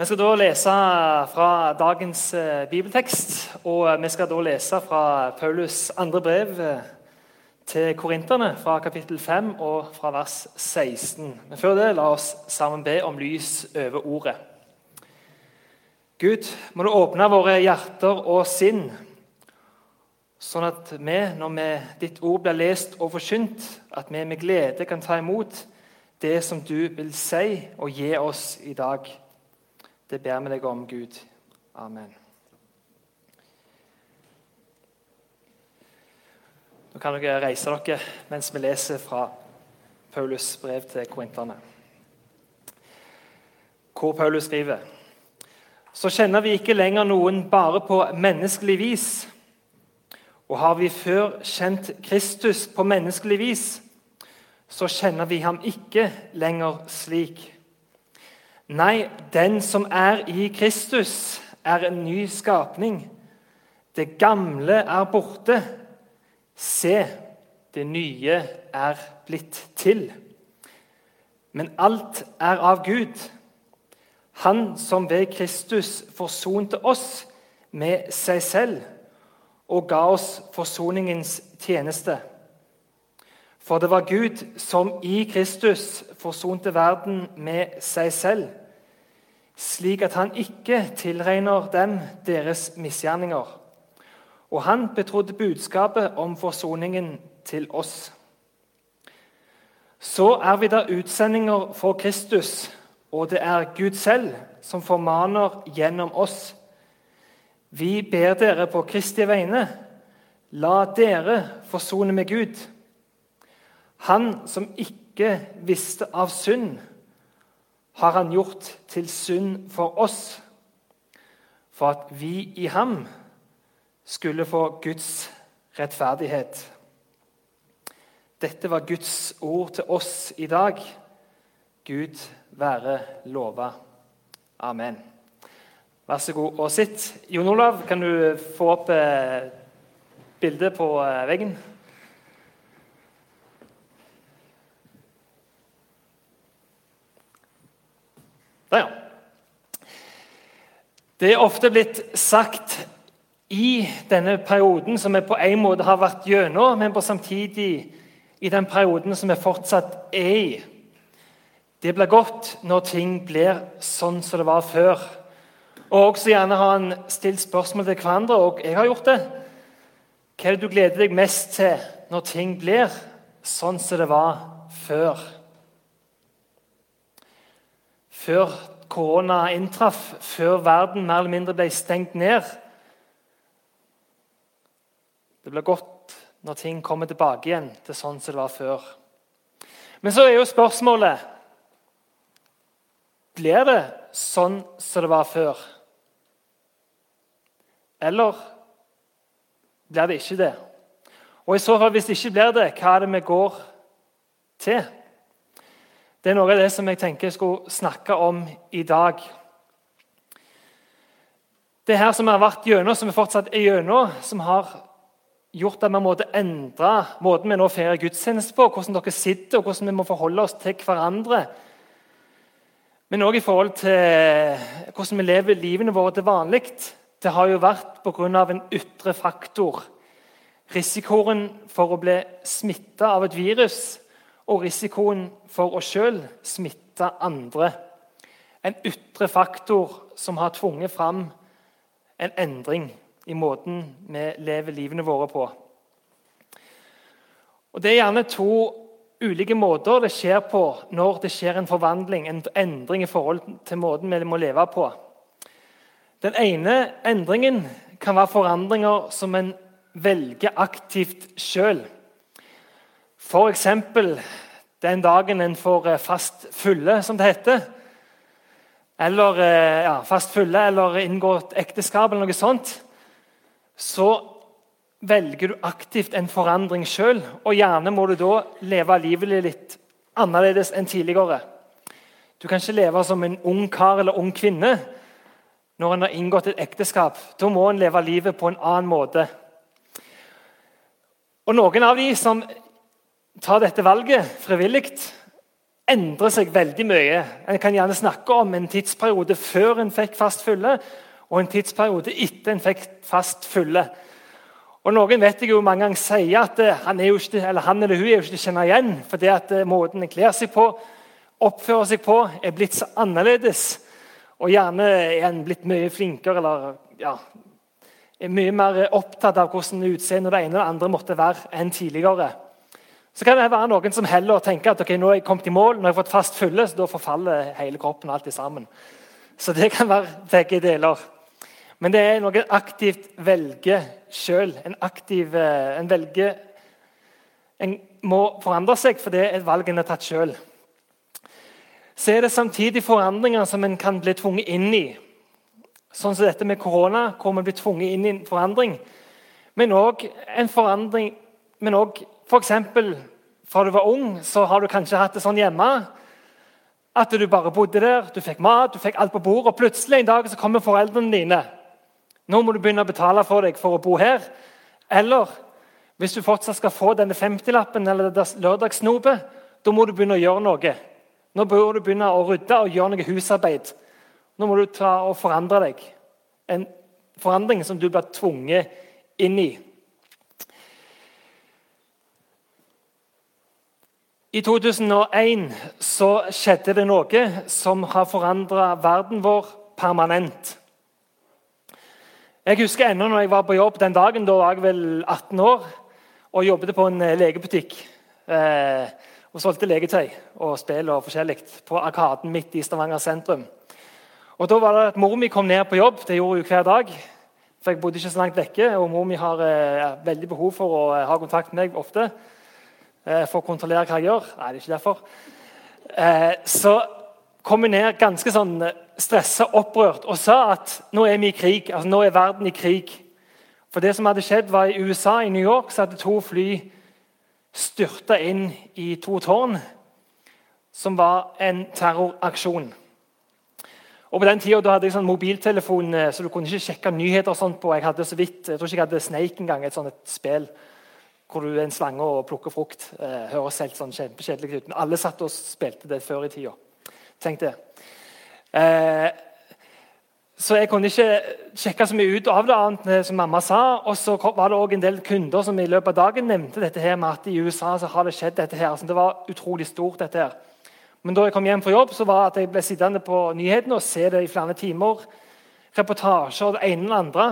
Vi skal da lese fra dagens eh, bibeltekst. og Vi skal da lese fra Paulus' andre brev eh, til korinterne, fra kapittel 5 og fra vers 16. Men før det, la oss sammen be om lys over ordet. Gud, må du åpne våre hjerter og sinn, sånn at vi, når vi, ditt ord blir lest og forkynt, at vi med glede kan ta imot det som du vil si og gi oss i dag. Det ber vi deg om, Gud. Amen. Nå kan dere reise dere mens vi leser fra Paulus' brev til korinterne. Hvor Paulus skriver Så kjenner vi ikke lenger noen bare på menneskelig vis. Og har vi før kjent Kristus på menneskelig vis, så kjenner vi ham ikke lenger slik. Nei, den som er i Kristus, er en ny skapning. Det gamle er borte. Se, det nye er blitt til. Men alt er av Gud. Han som ved Kristus forsonte oss med seg selv og ga oss forsoningens tjeneste. For det var Gud som i Kristus forsonte verden med seg selv slik at han ikke tilregner dem deres misgjerninger. Og han betrodde budskapet om forsoningen til oss. Så er vi da utsendinger for Kristus, og det er Gud selv som formaner gjennom oss. Vi ber dere på Kristi vegne, la dere forsone med Gud. Han som ikke visste av synd, har han gjort til synd for oss, for at vi i ham skulle få Guds rettferdighet. Dette var Guds ord til oss i dag. Gud være lova. Amen. Vær så god og sitt. Jon Olav, kan du få opp eh, bildet på eh, veggen? Der, ja. Det er ofte blitt sagt i denne perioden som vi på en måte har vært gjennom, men på samtidig i den perioden som vi fortsatt er i. Det blir godt når ting blir sånn som det var før. Og også gjerne har han stilt spørsmål til hverandre, og jeg har gjort det. Hva er det du gleder deg mest til når ting blir sånn som det var før? Før korona inntraff, før verden mer eller mindre ble stengt ned. Det blir godt når ting kommer tilbake igjen til sånn som det var før. Men så er jo spørsmålet Blir det sånn som det var før? Eller blir det ikke det? Og i så fall, hvis det ikke blir det, hva er det vi går til? Det er noe av det som jeg tenker jeg skulle snakke om i dag. Det her som vi har vært gjennom, som vi fortsatt er gjennom, som har gjort at vi måtte endre måten vi nå feirer gudstjeneste på, hvordan dere sitter, og hvordan vi må forholde oss til hverandre. Men òg i forhold til hvordan vi lever livene våre til vanlig. Det har jo vært pga. en ytre faktor. Risikoen for å bli smitta av et virus og risikoen for å sjøl smitte andre. En ytre faktor som har tvunget fram en endring i måten vi lever livene våre på. Og Det er gjerne to ulike måter det skjer på når det skjer en forvandling, en endring i forhold til måten vi må leve på. Den ene endringen kan være forandringer som en velger aktivt sjøl. F.eks. den dagen en får eh, fast fulle, som det heter. Eller eh, ja, fast fulle eller inngått ekteskap eller noe sånt. Så velger du aktivt en forandring sjøl, og gjerne må du da leve livet litt annerledes enn tidligere. Du kan ikke leve som en ung kar eller ung kvinne når en har inngått et ekteskap. Da må en leve livet på en annen måte. Og Noen av de som tar dette valget frivillig, endrer seg veldig mye. En kan gjerne snakke om en tidsperiode før en fikk fast fylle, og en tidsperiode etter en fikk fast fylle. Og Noen vet jeg jo mange ganger sier at eh, han, ikke, eller, han eller hun er jo ikke til å kjenne igjen. fordi at eh, måten en kler seg på, oppfører seg på, er blitt så annerledes. Og gjerne er en blitt mye flinkere eller ja, er mye mer opptatt av hvordan utseendet det ene og det andre måtte være enn tidligere. Så kan det være noen som heller tenker at ok, nå er jeg kommet i mål, nå har jeg fått fast fylle, så da forfaller hele kroppen og alt sammen. Så det kan være begge deler. Men det er noe aktivt velger sjøl. En aktiv eh, en velger En må forandre seg, for det er valg en har tatt sjøl. Så er det samtidig forandringer som en kan bli tvunget inn i. Sånn som dette med korona, hvor vi blir tvunget inn i en forandring. Men òg en forandring Men òg f.eks. fra du var ung, så har du kanskje hatt det sånn hjemme at du bare bodde der, du fikk mat, du fikk alt på bordet, og plutselig en dag så kommer foreldrene dine nå må du begynne å betale for deg for å bo her. Eller hvis du fortsatt skal få denne 50-lappen eller lørdagssnopet, da må du begynne å gjøre noe. Nå bør du begynne å rydde og gjøre noe husarbeid. Nå må du ta og forandre deg. En forandring som du blir tvunget inn i. I 2001 så skjedde det noe som har forandra verden vår permanent. Jeg husker ennå når jeg var på jobb den dagen. Da var jeg vel 18 år og jobbet på en eh, legebutikk. Eh, og solgte legetøy og spill og forskjellig på Arkaden midt i Stavanger sentrum. Og da var det at Mor mi kom ned på jobb. Det gjorde hun hver dag. For jeg bodde ikke så langt vekke, og mor mi har eh, veldig behov for å eh, ha kontakt med meg ofte. Eh, for å kontrollere hva jeg gjør. Nei, det er ikke derfor. Eh, så kom hun ned ganske sånn stressa, opprørt og sa at nå er vi i krig. altså Nå er verden i krig. For det som hadde skjedd var I USA, i New York, så hadde to fly styrta inn i to tårn, som var en terroraksjon. Og På den tida hadde jeg sånn mobiltelefon, eh, så du kunne ikke sjekke nyheter. og sånt på. Jeg hadde så vidt, jeg tror ikke jeg hadde Snake engang, et sånt et spill hvor du er en slange og plukker frukt. Eh, høres helt sånn kjempekjedelig ut. Men alle satt og spilte det før i tida. Tenk det. Eh, så jeg kunne ikke sjekke så mye ut av det, annet som mamma sa. Og så var det også en del kunder som i løpet av dagen nevnte dette her med at i USA så har det skjedd dette her. Så det var utrolig stort. dette her. Men da jeg kom hjem fra jobb, så var at jeg ble sittende på nyhetene og se det i flere timer. Reportasjer og det ene eller andre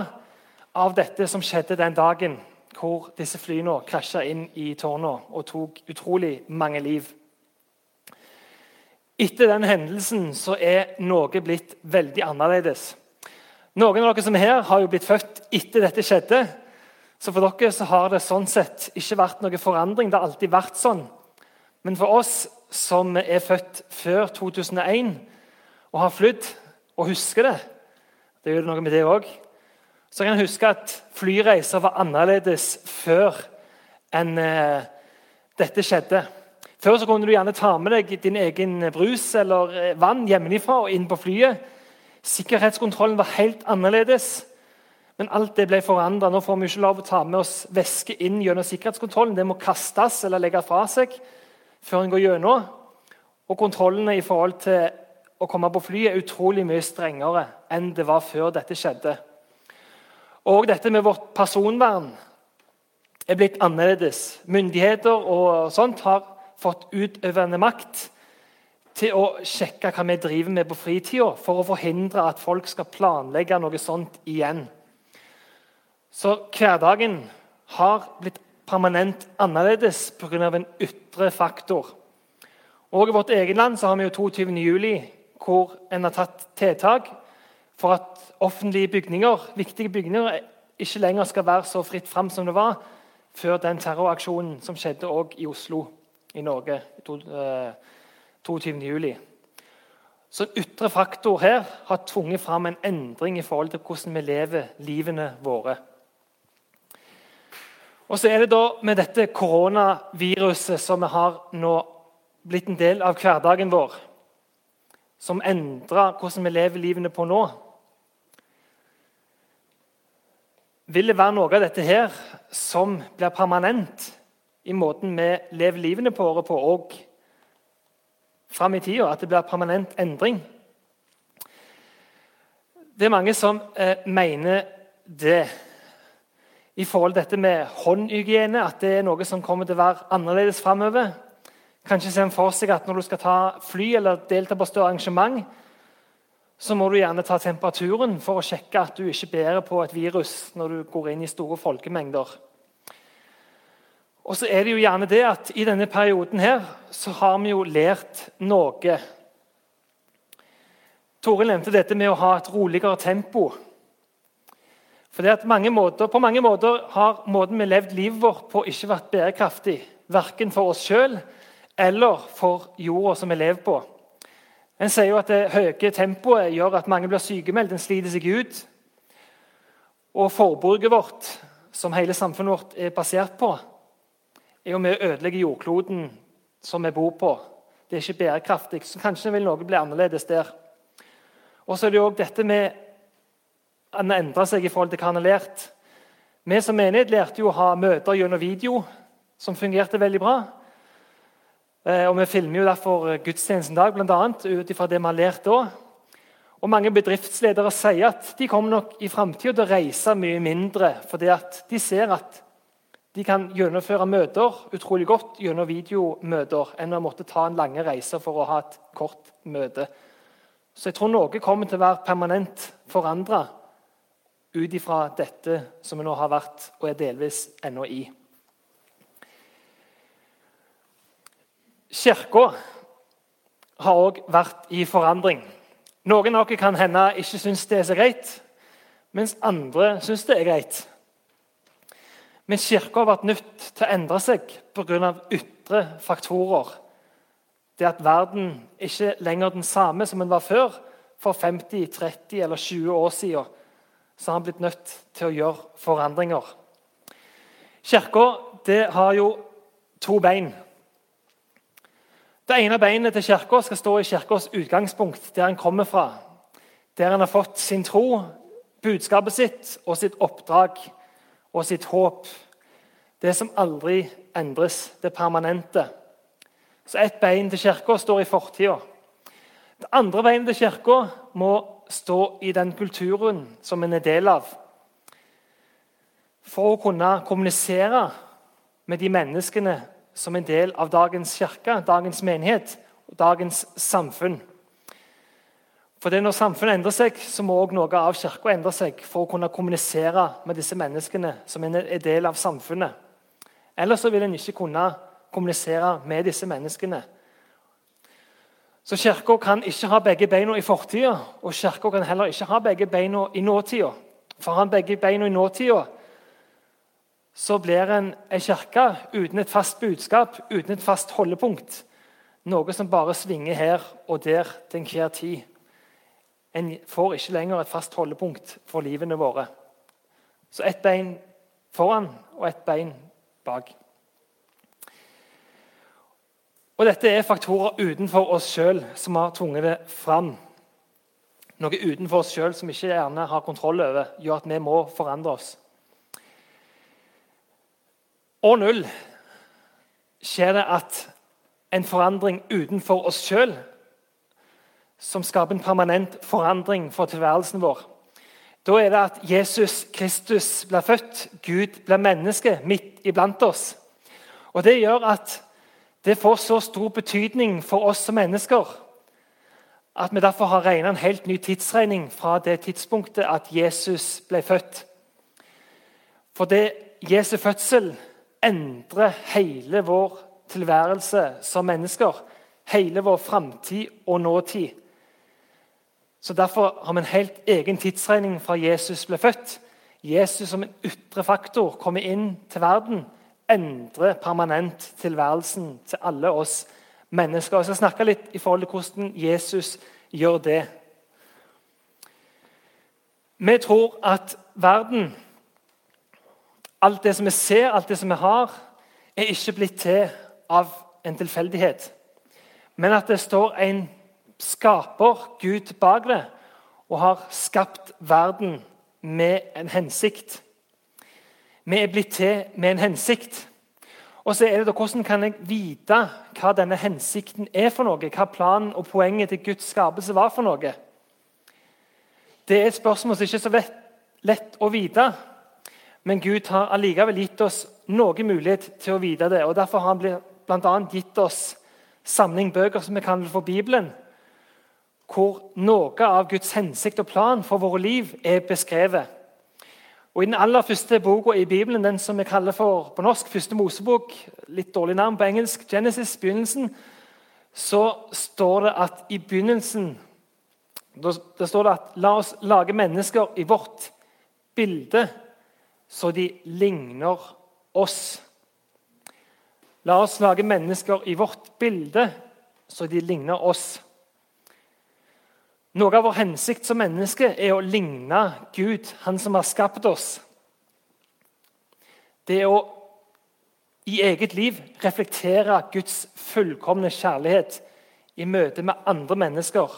av dette som skjedde den dagen hvor disse flyene krasja inn i tårna og tok utrolig mange liv. Etter den hendelsen så er noe blitt veldig annerledes. Noen av dere som er her, har jo blitt født etter dette skjedde. Så for dere så har det sånn sett ikke vært noe forandring. Det har alltid vært sånn. Men for oss som er født før 2001 og har flydd og husker det Det gjør noe med det òg. Så kan jeg huske at flyreiser var annerledes før enn eh, dette skjedde. Før så kunne du gjerne ta med deg din egen brus eller eh, vann hjemmefra og inn på flyet. Sikkerhetskontrollen var helt annerledes. Men alt det ble forandra. Nå får vi ikke lov å ta med oss væske inn gjennom sikkerhetskontrollen. Det må kastes eller legges fra seg før en går gjennom. Og kontrollene i forhold til å komme på flyet er utrolig mye strengere enn det var før dette skjedde. Og dette med vårt personvern er blitt annerledes. Myndigheter og sånt har fått utøvende makt til å sjekke hva vi driver med på fritida, for å forhindre at folk skal planlegge noe sånt igjen. Så hverdagen har blitt permanent annerledes pga. en ytre faktor. Og I vårt eget land så har vi jo 22. juli, hvor en har tatt tiltak for at offentlige bygninger, viktige bygninger ikke lenger skal være så fritt fram som det var før den terroraksjonen som skjedde også i Oslo i Norge 22. Eh. Så en ytre faktor her har tvunget fram en endring i forhold til hvordan vi lever livene våre. Og så er det da med dette koronaviruset som vi har nå blitt en del av hverdagen vår, som endrer hvordan vi lever livene på nå. Vil det være noe av dette her som blir permanent? i måten vi lever livene våre på og fram i tida, at det blir permanent endring. Det er mange som eh, mener det i forhold til dette med håndhygiene, at det er noe som kommer til å være annerledes framover. Kanskje en for seg at når du skal ta fly eller delta på større arrangement, så må du gjerne ta temperaturen for å sjekke at du ikke bærer på et virus når du går inn i store folkemengder. Og så er det jo gjerne det at I denne perioden her så har vi jo lært noe. Tore nevnte dette med å ha et roligere tempo. For det at mange måter, På mange måter har måten vi har levd livet vårt på, ikke vært bærekraftig. Verken for oss sjøl eller for jorda som vi lever på. En sier jo at det høye tempoet gjør at mange blir sykemeldt. En sliter seg ut. Og forbruket vårt, som hele samfunnet vårt er basert på, er jo med å ødelegge jordkloden som vi bor på. Det er ikke bærekraftig. Så kanskje vil noe bli annerledes der. Og så er det jo dette med at en endrer seg i forhold til hva han har lært. Vi som menighet lærte jo å ha møter gjennom video, som fungerte veldig bra. Eh, og Vi filmer jo derfor gudstjenesten i dag, bl.a. ut ifra det vi har lært da. Og Mange bedriftsledere sier at de kommer nok i framtida til å reise mye mindre, fordi at de ser at de kan gjennomføre møter utrolig godt gjennom videomøter enn å måtte ta en lange reise for å ha et kort møte. Så jeg tror noe kommer til å være permanent forandra ut ifra dette som vi nå har vært og er delvis ennå i. Kirka har òg vært i forandring. Noen av dere kan hende ikke syns det er så greit, mens andre syns det er greit. Men Kirka har vært nødt til å endre seg pga. ytre faktorer. Det at verden ikke lenger er den samme som den var før, for 50, 30 eller 20 år siden, så har han blitt nødt til å gjøre forandringer. Kirka har jo to bein. Det ene beinet til kirka skal stå i kirkas utgangspunkt, der han kommer fra. Der han har fått sin tro, budskapet sitt og sitt oppdrag og sitt håp. Det som aldri endres, det permanente. Så ett bein til kirka står i fortida. Det andre beinet til kirka må stå i den kulturen som en er del av. For å kunne kommunisere med de menneskene som en del av dagens kirke, dagens menighet og dagens samfunn. For det Når samfunnet endrer seg, så må også noe av kirka endre seg for å kunne kommunisere med disse menneskene som en er del av samfunnet. Ellers vil en ikke kunne kommunisere med disse menneskene. Så Kirka kan ikke ha begge beina i fortida, og kirka kan heller ikke ha begge beina i nåtida. For har han begge beina i nåtida, så blir en ei kirke uten et fast budskap, uten et fast holdepunkt. Noe som bare svinger her og der til enhver tid. En får ikke lenger et fast holdepunkt for livene våre. Så ett bein foran og ett bein bak. Og Dette er faktorer utenfor oss sjøl som har tvunget det fram. Noe utenfor oss sjøl som vi ikke gjerne har kontroll over, gjør at vi må forandre oss. År null skjer det at en forandring utenfor oss sjøl som skaper en permanent forandring for tilværelsen vår. Da er det at Jesus Kristus blir født, Gud blir menneske midt iblant oss. Og Det gjør at det får så stor betydning for oss som mennesker at vi derfor har regna en helt ny tidsregning fra det tidspunktet at Jesus ble født. For det Jesu fødsel endre hele vår tilværelse som mennesker. Hele vår framtid og nåtid. Så Derfor har vi en helt egen tidsregning fra Jesus ble født. Jesus som en ytre faktor kommer inn til verden, endrer permanent tilværelsen til alle oss mennesker. Jeg skal snakke litt i forhold til hvordan Jesus gjør det. Vi tror at verden Alt det som vi ser, alt det som vi har, er ikke blitt til av en tilfeldighet. Men at det står en skaper, Gud, bak det, og har skapt verden med en hensikt. Vi er blitt til med en hensikt. Og så er det da, Hvordan kan jeg vite hva denne hensikten er for noe? Hva planen og poenget til Guds skapelse var for noe? Det er et spørsmål som ikke er så lett å vite. Men Gud har allikevel gitt oss noe mulighet til å vite det. og Derfor har han bl.a. gitt oss samling bøker som vi kaller for Bibelen. Hvor noe av Guds hensikt og plan for våre liv er beskrevet. Og I den aller første boka i Bibelen, den som vi kaller for på norsk første Mosebok, litt dårlig navn på engelsk, Genesis, begynnelsen, så står det at i begynnelsen da står det at la oss lage mennesker i vårt bilde, så de ligner oss. La oss lage mennesker i vårt bilde, så de ligner oss. Noe av vår hensikt som menneske er å ligne Gud, Han som har skapt oss. Det er å i eget liv reflektere Guds fullkomne kjærlighet i møte med andre mennesker.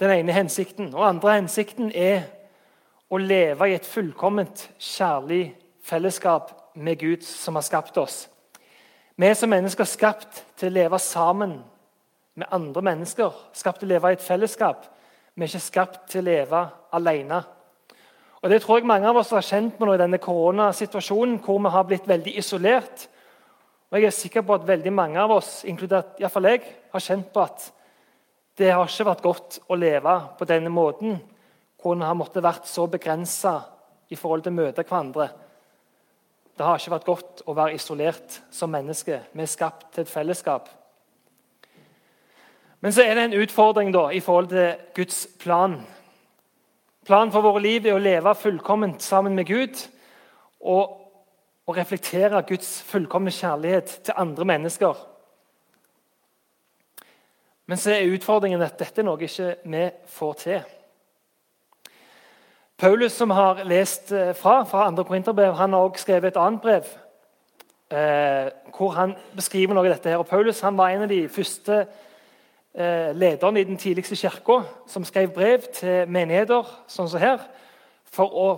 Den ene hensikten. Og andre hensikten er å leve i et fullkomment kjærlig fellesskap med Gud som har skapt oss. Vi er som mennesker skapt til å leve sammen med andre mennesker. Skapt til å leve i et fellesskap. Vi er ikke skapt til å leve alene. Og Det tror jeg mange av oss har kjent med nå i denne koronasituasjonen, hvor vi har blitt veldig isolert. Og Jeg er sikker på at veldig mange av oss, inkludert iallfall jeg, har kjent på at det har ikke vært godt å leve på denne måten, en har måttet vært så begrensa i forhold til å møte hverandre. Det har ikke vært godt å være isolert som menneske. Vi er skapt til et fellesskap. Men så er det en utfordring da, i forhold til Guds plan. Planen for våre liv er å leve fullkomment sammen med Gud og å reflektere Guds fullkomne kjærlighet til andre mennesker. Men så er utfordringen at dette er noe ikke vi får til. Paulus, som har lest eh, fra, fra andre Korinterbrev, han har også skrevet et annet brev eh, hvor han beskriver noe av dette. her. Og Paulus han var en av de første eh, lederne i den tidligste kirka som skrev brev til menigheter sånn som her, for å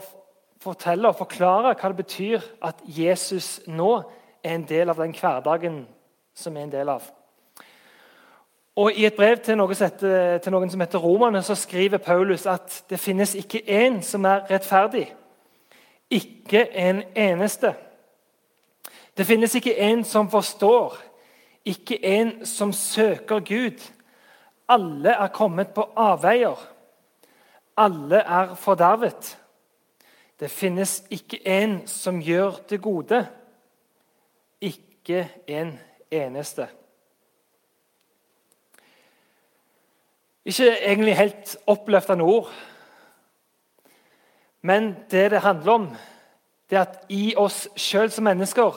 fortelle og forklare hva det betyr at Jesus nå er en del av den hverdagen som er en del av. Og I et brev til, noen, heter, til noen som heter Romerne, så skriver Paulus at det finnes ikke én som er rettferdig. Ikke en eneste. Det finnes ikke en som forstår, ikke en som søker Gud. Alle er kommet på avveier. Alle er fordervet. Det finnes ikke en som gjør det gode. Ikke en eneste. Ikke egentlig helt oppløftende ord. Men det det handler om, det er at i oss sjøl som mennesker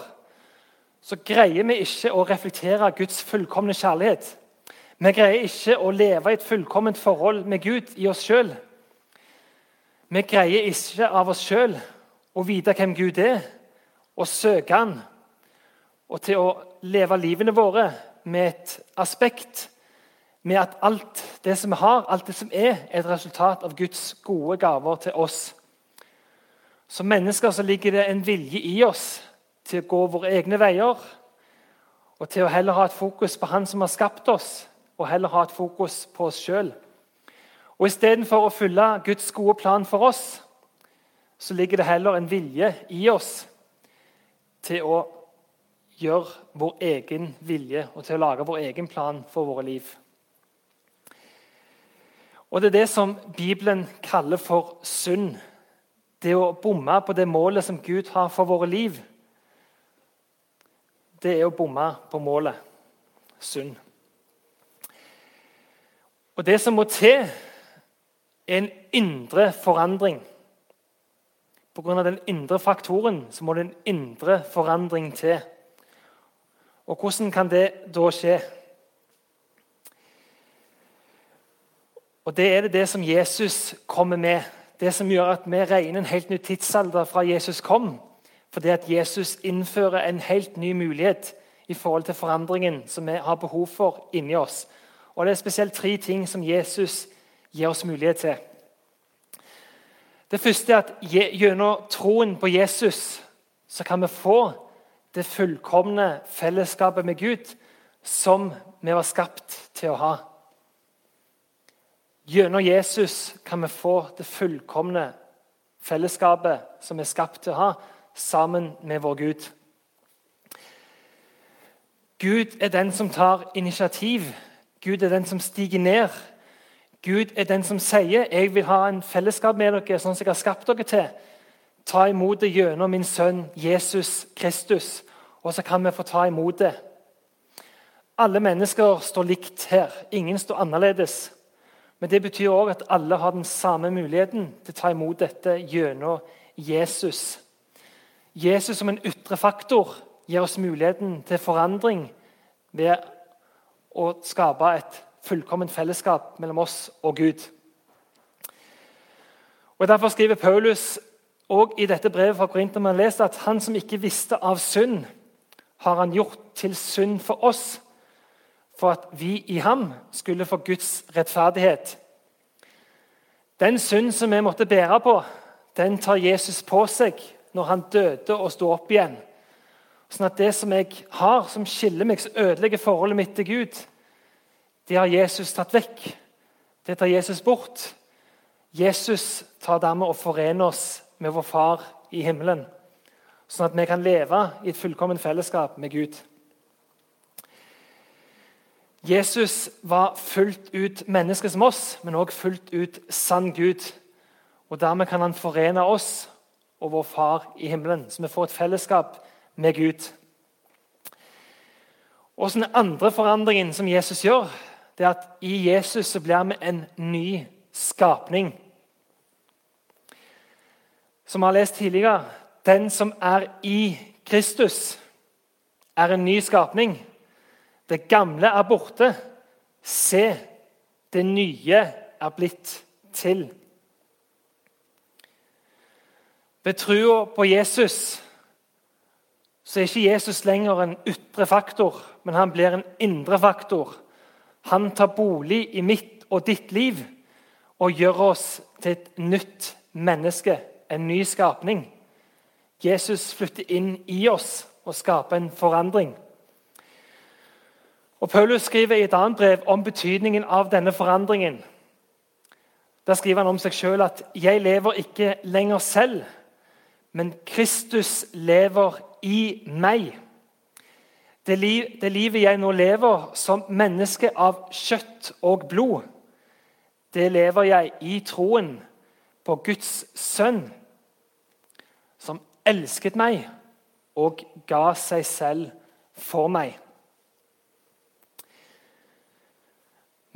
så greier vi ikke å reflektere Guds fullkomne kjærlighet. Vi greier ikke å leve i et fullkomment forhold med Gud i oss sjøl. Vi greier ikke av oss sjøl å vite hvem Gud er, og søke Han, og til å leve livene våre med et aspekt med at alt det som vi har, alt det som er, er et resultat av Guds gode gaver til oss. Som mennesker så ligger det en vilje i oss til å gå våre egne veier. Og til å heller ha et fokus på Han som har skapt oss, og heller ha et fokus på oss sjøl. Og istedenfor å følge Guds gode plan for oss, så ligger det heller en vilje i oss til å gjøre vår egen vilje og til å lage vår egen plan for våre liv. Og Det er det som Bibelen kaller for synd. Det å bomme på det målet som Gud har for våre liv. Det er å bomme på målet. Synd. Og Det som må til, er en indre forandring. Pga. den indre faktoren så må det en indre forandring til. Og Hvordan kan det da skje? Og Det er det, det som Jesus kommer med. Det som gjør at vi regner en helt ny tidsalder fra Jesus kom. Fordi at Jesus innfører en helt ny mulighet i forhold til forandringen som vi har behov for inni oss. Og Det er spesielt tre ting som Jesus gir oss mulighet til. Det første er at gjennom troen på Jesus så kan vi få det fullkomne fellesskapet med Gud som vi var skapt til å ha. Gjennom Jesus kan vi få det fullkomne fellesskapet som vi er skapt til å ha, sammen med vår Gud. Gud er den som tar initiativ. Gud er den som stiger ned. Gud er den som sier 'Jeg vil ha en fellesskap med dere, sånn som jeg har skapt dere til'. Ta imot det gjennom min sønn Jesus Kristus, og så kan vi få ta imot det. Alle mennesker står likt her. Ingen står annerledes. Men det betyr òg at alle har den samme muligheten til å ta imot dette gjennom Jesus. Jesus som en ytre faktor gir oss muligheten til forandring ved å skape et fullkomment fellesskap mellom oss og Gud. Og Derfor skriver Paulus og i dette brevet fra Korinterne at han som ikke visste av synd, har han gjort til synd for oss for at vi i ham skulle få Guds rettferdighet. Den synd som vi måtte bære på, den tar Jesus på seg når han døde og sto opp igjen. Sånn at det som jeg har, som skiller meg, som ødelegger forholdet mitt til Gud, det har Jesus tatt vekk. Det tar Jesus bort. Jesus tar dermed og forener oss med vår Far i himmelen, sånn at vi kan leve i et fullkomment fellesskap med Gud. Jesus var fullt ut menneske som oss, men også fullt ut sann Gud. Og Dermed kan han forene oss og vår Far i himmelen, så vi får et fellesskap med Gud. Og Den andre forandringen som Jesus gjør, det er at i Jesus så blir vi en ny skapning. Som vi har lest tidligere, den som er i Kristus, er en ny skapning. Det gamle er borte. Se, det nye er blitt til. Ved trua på Jesus så er ikke Jesus lenger en ytre faktor, men han blir en indre faktor. Han tar bolig i mitt og ditt liv og gjør oss til et nytt menneske, en ny skapning. Jesus flytter inn i oss og skaper en forandring. Og Paulus skriver i et annet brev om betydningen av denne forandringen. Der skriver han om seg sjøl at 'jeg lever ikke lenger selv', men Kristus lever i meg. Det, liv, det livet jeg nå lever som menneske av kjøtt og blod, det lever jeg i troen på Guds sønn, som elsket meg og ga seg selv for meg.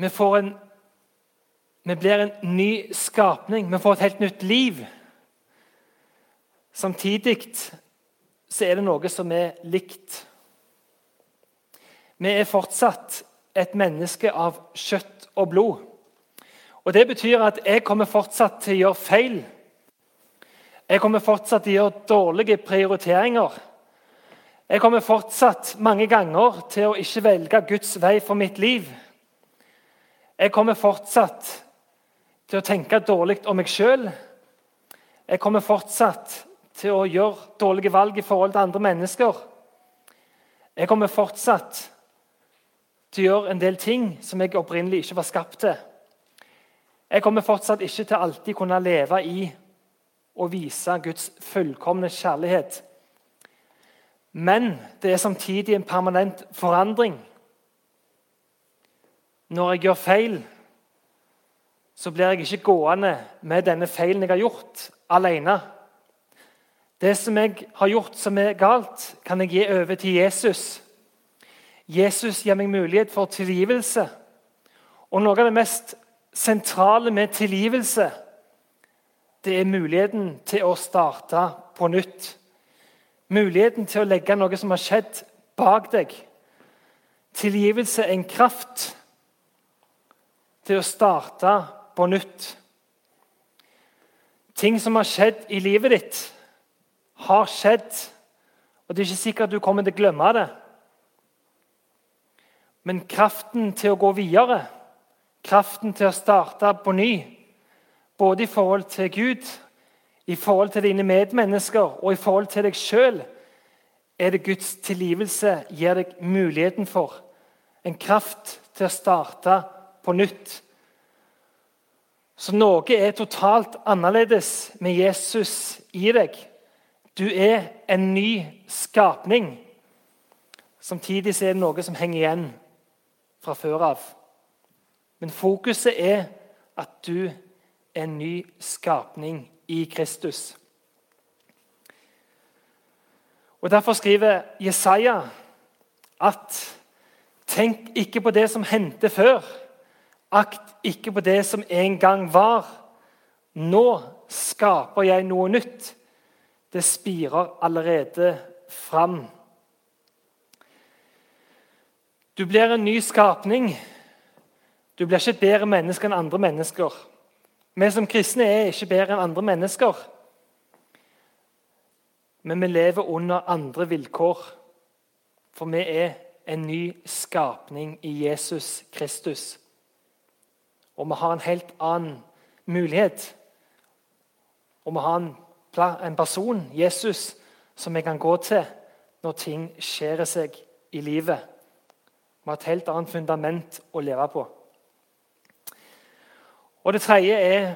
Vi, en, vi blir en ny skapning. Vi får et helt nytt liv. Samtidig så er det noe som er likt. Vi er fortsatt et menneske av kjøtt og blod. Og Det betyr at jeg kommer fortsatt til å gjøre feil. Jeg kommer fortsatt til å gjøre dårlige prioriteringer. Jeg kommer fortsatt mange ganger til å ikke velge Guds vei for mitt liv. Jeg kommer fortsatt til å tenke dårlig om meg sjøl. Jeg kommer fortsatt til å gjøre dårlige valg i forhold til andre mennesker. Jeg kommer fortsatt til å gjøre en del ting som jeg opprinnelig ikke var skapt til. Jeg kommer fortsatt ikke til alltid kunne leve i og vise Guds fullkomne kjærlighet. Men det er samtidig en permanent forandring. Når jeg gjør feil, så blir jeg ikke gående med denne feilen jeg har gjort, alene. Det som jeg har gjort som er galt, kan jeg gi over til Jesus. Jesus gir meg mulighet for tilgivelse. Og Noe av det mest sentrale med tilgivelse det er muligheten til å starte på nytt. Muligheten til å legge noe som har skjedd, bak deg. Tilgivelse er en kraft til å starte på nytt. Ting som har skjedd i livet ditt, har skjedd. Og det er ikke sikkert du kommer til å glemme det. Men kraften til å gå videre, kraften til å starte på ny, både i forhold til Gud, i forhold til dine medmennesker og i forhold til deg sjøl, er det Guds tilgivelse gir deg muligheten for. En kraft til å starte på nytt. Så noe er totalt annerledes med Jesus i deg. Du er en ny skapning. Samtidig er det noe som henger igjen fra før av. Men fokuset er at du er en ny skapning i Kristus. Og Derfor skriver Jesaja at tenk ikke på det som hendte før. Akt ikke på det som en gang var. Nå skaper jeg noe nytt. Det spirer allerede fram. Du blir en ny skapning. Du blir ikke et bedre menneske enn andre mennesker. Vi som kristne er ikke bedre enn andre mennesker. Men vi lever under andre vilkår. For vi er en ny skapning i Jesus Kristus. Og vi har en helt annen mulighet. Og vi har en, en person, Jesus, som vi kan gå til når ting skjer seg i livet. Vi har et helt annet fundament å leve på. Og Det tredje er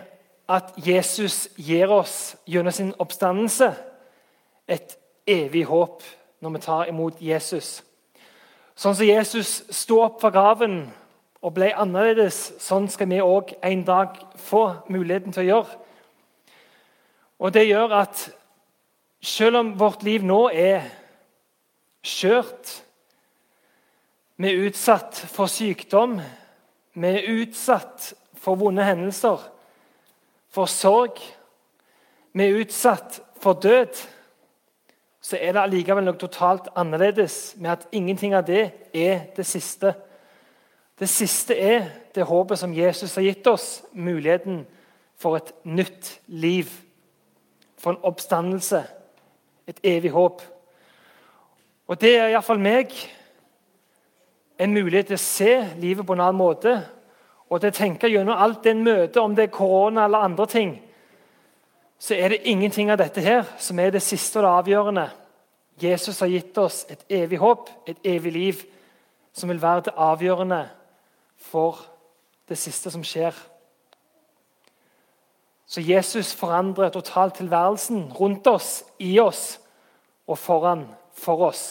at Jesus gir oss gjennom sin oppstandelse et evig håp når vi tar imot Jesus. Sånn som Jesus sto opp fra graven og ble annerledes, sånn skal vi òg en dag få muligheten til å gjøre. Og Det gjør at selv om vårt liv nå er skjørt vi er utsatt for sykdom. Vi er utsatt for vonde hendelser, for sorg. Vi er utsatt for død. Så er det allikevel noe totalt annerledes med at ingenting av det er det siste. Det siste er det håpet som Jesus har gitt oss, muligheten for et nytt liv. For en oppstandelse, et evig håp. Og det er iallfall meg en mulighet til å se livet på en annen måte. Og til å tenke gjennom alt det en møter, om det er korona eller andre ting, så er det ingenting av dette her som er det siste og det avgjørende. Jesus har gitt oss et evig håp, et evig liv, som vil være det avgjørende for det siste som skjer. Så Jesus forandrer totalt tilværelsen rundt oss, i oss og foran for oss.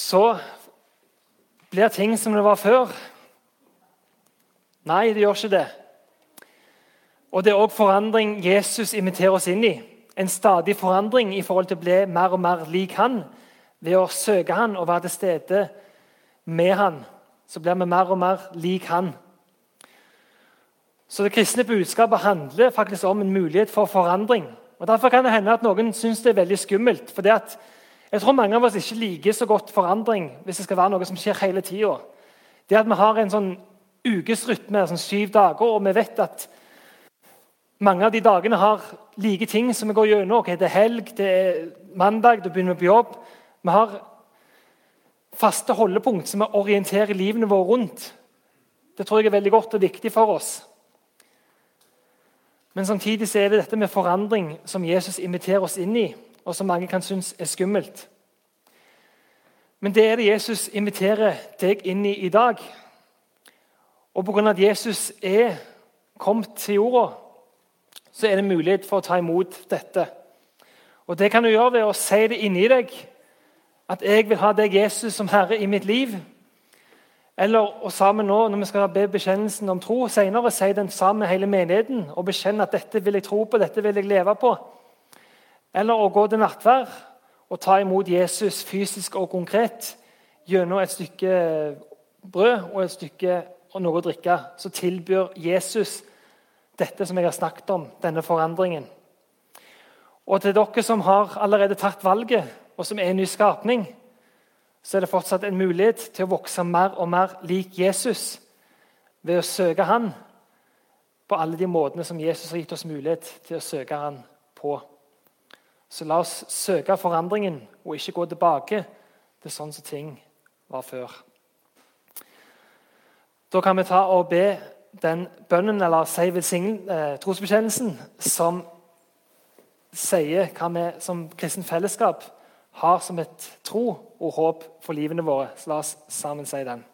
så blir ting som det var før. Nei, det gjør ikke det. Og Det er òg forandring Jesus inviterer oss inn i. En stadig forandring i forhold til å bli mer og mer lik han. Ved å søke han og være til stede med han, så blir vi mer og mer lik han. Så Det kristne budskapet handler faktisk om en mulighet for forandring. Og Derfor kan det hende at noen syns det er veldig skummelt. for jeg tror mange av oss ikke liker så godt forandring hvis det skal være noe som skjer hele tida. Det at vi har en sånn ukesrytme, sånn syv dager, og vi vet at mange av de dagene har like ting som vi går gjennom. Okay, det er helg, det er mandag, da begynner på jobb. Vi har faste holdepunkt som vi orienterer livene våre rundt. Det tror jeg er veldig godt og viktig for oss. Men samtidig er det dette med forandring som Jesus inviterer oss inn i og som mange kan synes er skummelt. Men det er det Jesus inviterer deg inn i i dag. Og pga. at Jesus er kommet til jorda, så er det mulighet for å ta imot dette. Og Det kan du gjøre ved å si det inni deg, at 'jeg vil ha deg, Jesus, som Herre i mitt liv'. Eller og sammen nå, når vi skal be bekjennelsen om tro senere, si den sammen hele menigheten og bekjenne at 'dette vil jeg tro på, dette vil jeg leve på'. Eller å gå til nattverd og ta imot Jesus fysisk og konkret gjennom et stykke brød og et stykke og noe å drikke. Så tilbyr Jesus dette som jeg har snakket om, denne forandringen. Og til dere som har allerede tatt valget, og som er en ny skapning, så er det fortsatt en mulighet til å vokse mer og mer lik Jesus ved å søke Han på alle de måtene som Jesus har gitt oss mulighet til å søke Han på. Så la oss søke forandringen og ikke gå tilbake til sånn som ting var før. Da kan vi ta og be den bønnen, eller si eh, trosbekjennelsen, som sier hva vi som kristen fellesskap har som et tro og håp for livene våre. Så la oss sammen si den.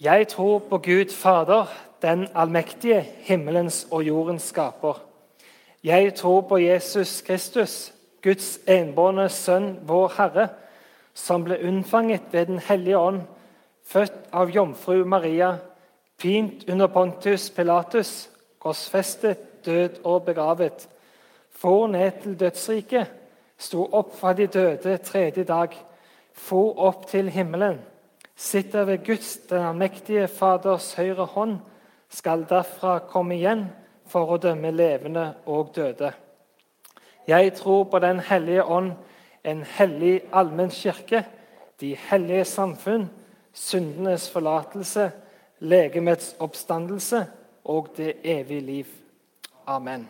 Jeg tror på Gud Fader, den allmektige, himmelens og jordens skaper. Jeg tror på Jesus Kristus, Guds enbårne Sønn, vår Herre, som ble unnfanget ved Den hellige ånd, født av jomfru Maria, pint under Pontus Pilatus, korsfestet, død og begravet, for ned til dødsriket, sto opp fra de døde tredje dag, for opp til himmelen. Sitter ved Guds, den allmektige Faders høyre hånd, skal derfra komme igjen for å dømme levende og døde. Jeg tror på Den hellige ånd, en hellig allmenn kirke, de hellige samfunn, syndenes forlatelse, legemets oppstandelse og det evige liv. Amen.